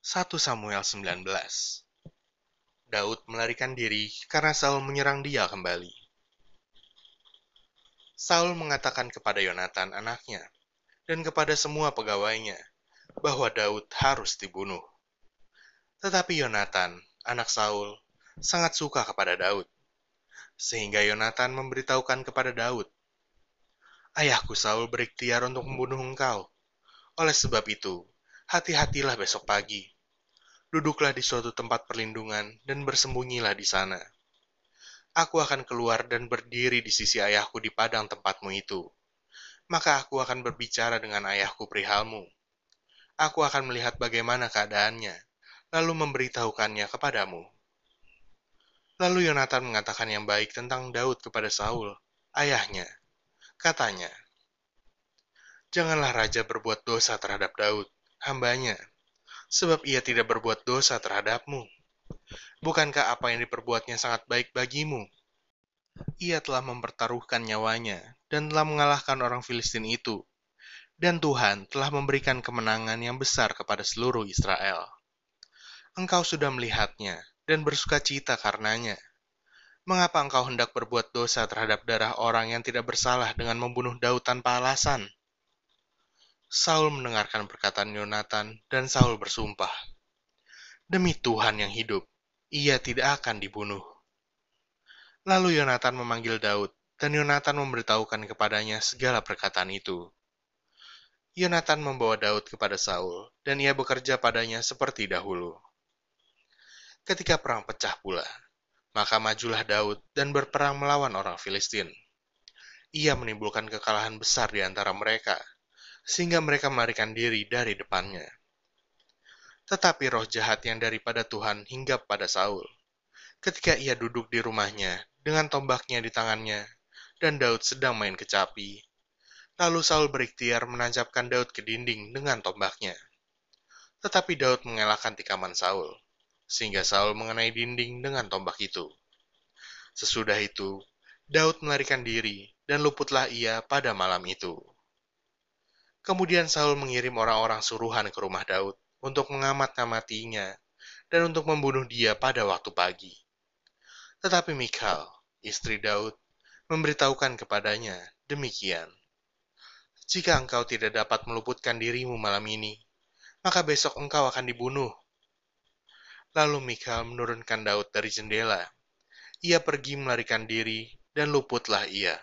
1 Samuel 19 Daud melarikan diri karena Saul menyerang dia kembali. Saul mengatakan kepada Yonatan anaknya dan kepada semua pegawainya bahwa Daud harus dibunuh. Tetapi Yonatan, anak Saul, sangat suka kepada Daud. Sehingga Yonatan memberitahukan kepada Daud, Ayahku Saul berikhtiar untuk membunuh engkau. Oleh sebab itu, hati-hatilah besok pagi. Duduklah di suatu tempat perlindungan dan bersembunyilah di sana. Aku akan keluar dan berdiri di sisi ayahku di padang tempatmu itu. Maka aku akan berbicara dengan ayahku perihalmu. Aku akan melihat bagaimana keadaannya, lalu memberitahukannya kepadamu. Lalu Yonatan mengatakan yang baik tentang Daud kepada Saul, ayahnya. Katanya, Janganlah raja berbuat dosa terhadap Daud, hambanya, sebab ia tidak berbuat dosa terhadapmu. Bukankah apa yang diperbuatnya sangat baik bagimu? Ia telah mempertaruhkan nyawanya dan telah mengalahkan orang Filistin itu, dan Tuhan telah memberikan kemenangan yang besar kepada seluruh Israel. Engkau sudah melihatnya, dan bersuka cita karenanya. Mengapa engkau hendak berbuat dosa terhadap darah orang yang tidak bersalah dengan membunuh Daud tanpa alasan? Saul mendengarkan perkataan Yonatan dan Saul bersumpah, Demi Tuhan yang hidup, ia tidak akan dibunuh. Lalu Yonatan memanggil Daud, dan Yonatan memberitahukan kepadanya segala perkataan itu. Yonatan membawa Daud kepada Saul, dan ia bekerja padanya seperti dahulu ketika perang pecah pula. Maka majulah Daud dan berperang melawan orang Filistin. Ia menimbulkan kekalahan besar di antara mereka, sehingga mereka melarikan diri dari depannya. Tetapi roh jahat yang daripada Tuhan hingga pada Saul, ketika ia duduk di rumahnya dengan tombaknya di tangannya, dan Daud sedang main kecapi. Lalu Saul berikhtiar menancapkan Daud ke dinding dengan tombaknya. Tetapi Daud mengelakkan tikaman Saul sehingga Saul mengenai dinding dengan tombak itu. Sesudah itu, Daud melarikan diri, dan luputlah ia pada malam itu. Kemudian Saul mengirim orang-orang suruhan ke rumah Daud untuk mengamat-ngamatinya dan untuk membunuh dia pada waktu pagi. Tetapi Michal, istri Daud, memberitahukan kepadanya demikian. Jika engkau tidak dapat meluputkan dirimu malam ini, maka besok engkau akan dibunuh Lalu Mikal menurunkan Daud dari jendela. Ia pergi melarikan diri, dan luputlah ia.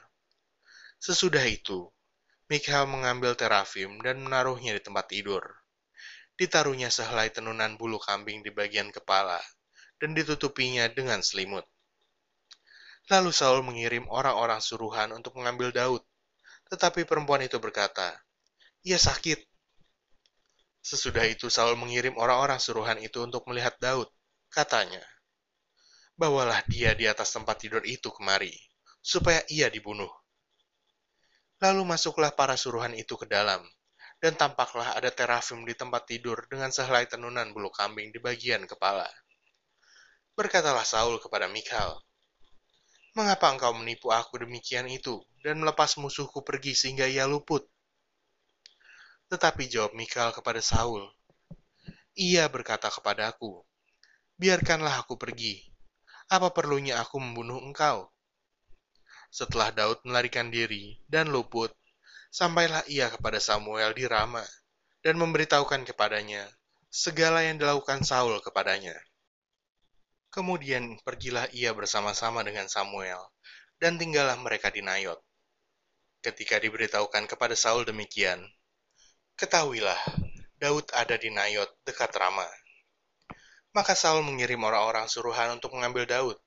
Sesudah itu, Mikal mengambil terafim dan menaruhnya di tempat tidur. Ditaruhnya sehelai tenunan bulu kambing di bagian kepala, dan ditutupinya dengan selimut. Lalu Saul mengirim orang-orang suruhan untuk mengambil Daud, tetapi perempuan itu berkata, "Ia sakit, Sesudah itu Saul mengirim orang-orang suruhan itu untuk melihat Daud. Katanya, Bawalah dia di atas tempat tidur itu kemari, supaya ia dibunuh. Lalu masuklah para suruhan itu ke dalam, dan tampaklah ada terafim di tempat tidur dengan sehelai tenunan bulu kambing di bagian kepala. Berkatalah Saul kepada Mikal, Mengapa engkau menipu aku demikian itu, dan melepas musuhku pergi sehingga ia luput? Tetapi jawab Mikal kepada Saul, Ia berkata kepadaku, Biarkanlah aku pergi. Apa perlunya aku membunuh engkau? Setelah Daud melarikan diri dan luput, sampailah ia kepada Samuel di Rama dan memberitahukan kepadanya segala yang dilakukan Saul kepadanya. Kemudian pergilah ia bersama-sama dengan Samuel, dan tinggallah mereka di Nayot. Ketika diberitahukan kepada Saul demikian, Ketahuilah, Daud ada di Nayot dekat Rama. Maka Saul mengirim orang-orang suruhan untuk mengambil Daud.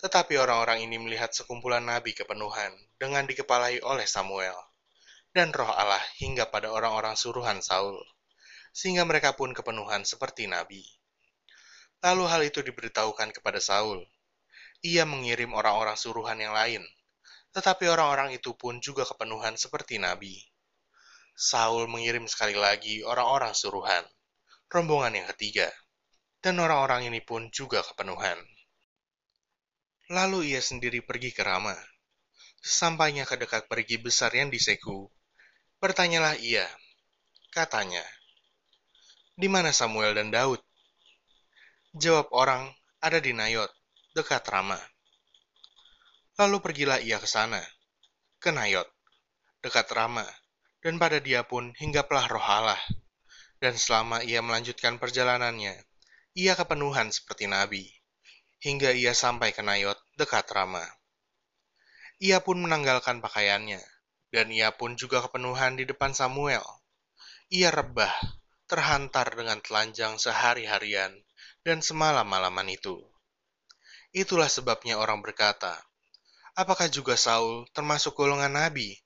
Tetapi orang-orang ini melihat sekumpulan nabi kepenuhan dengan dikepalai oleh Samuel. Dan roh Allah hingga pada orang-orang suruhan Saul. Sehingga mereka pun kepenuhan seperti nabi. Lalu hal itu diberitahukan kepada Saul. Ia mengirim orang-orang suruhan yang lain. Tetapi orang-orang itu pun juga kepenuhan seperti nabi Saul mengirim sekali lagi orang-orang suruhan, rombongan yang ketiga, dan orang-orang ini pun juga kepenuhan. Lalu ia sendiri pergi ke Rama. Sampainya ke dekat pergi besar yang diseku, bertanyalah ia. Katanya, Di mana Samuel dan Daud? Jawab orang, ada di Nayot, dekat Rama. Lalu pergilah ia ke sana, ke Nayot, dekat Rama, dan pada dia pun hinggaplah roh Allah. Dan selama ia melanjutkan perjalanannya, ia kepenuhan seperti nabi, hingga ia sampai ke Nayot dekat Rama. Ia pun menanggalkan pakaiannya, dan ia pun juga kepenuhan di depan Samuel. Ia rebah, terhantar dengan telanjang sehari-harian, dan semalam-malaman itu. Itulah sebabnya orang berkata, apakah juga Saul termasuk golongan nabi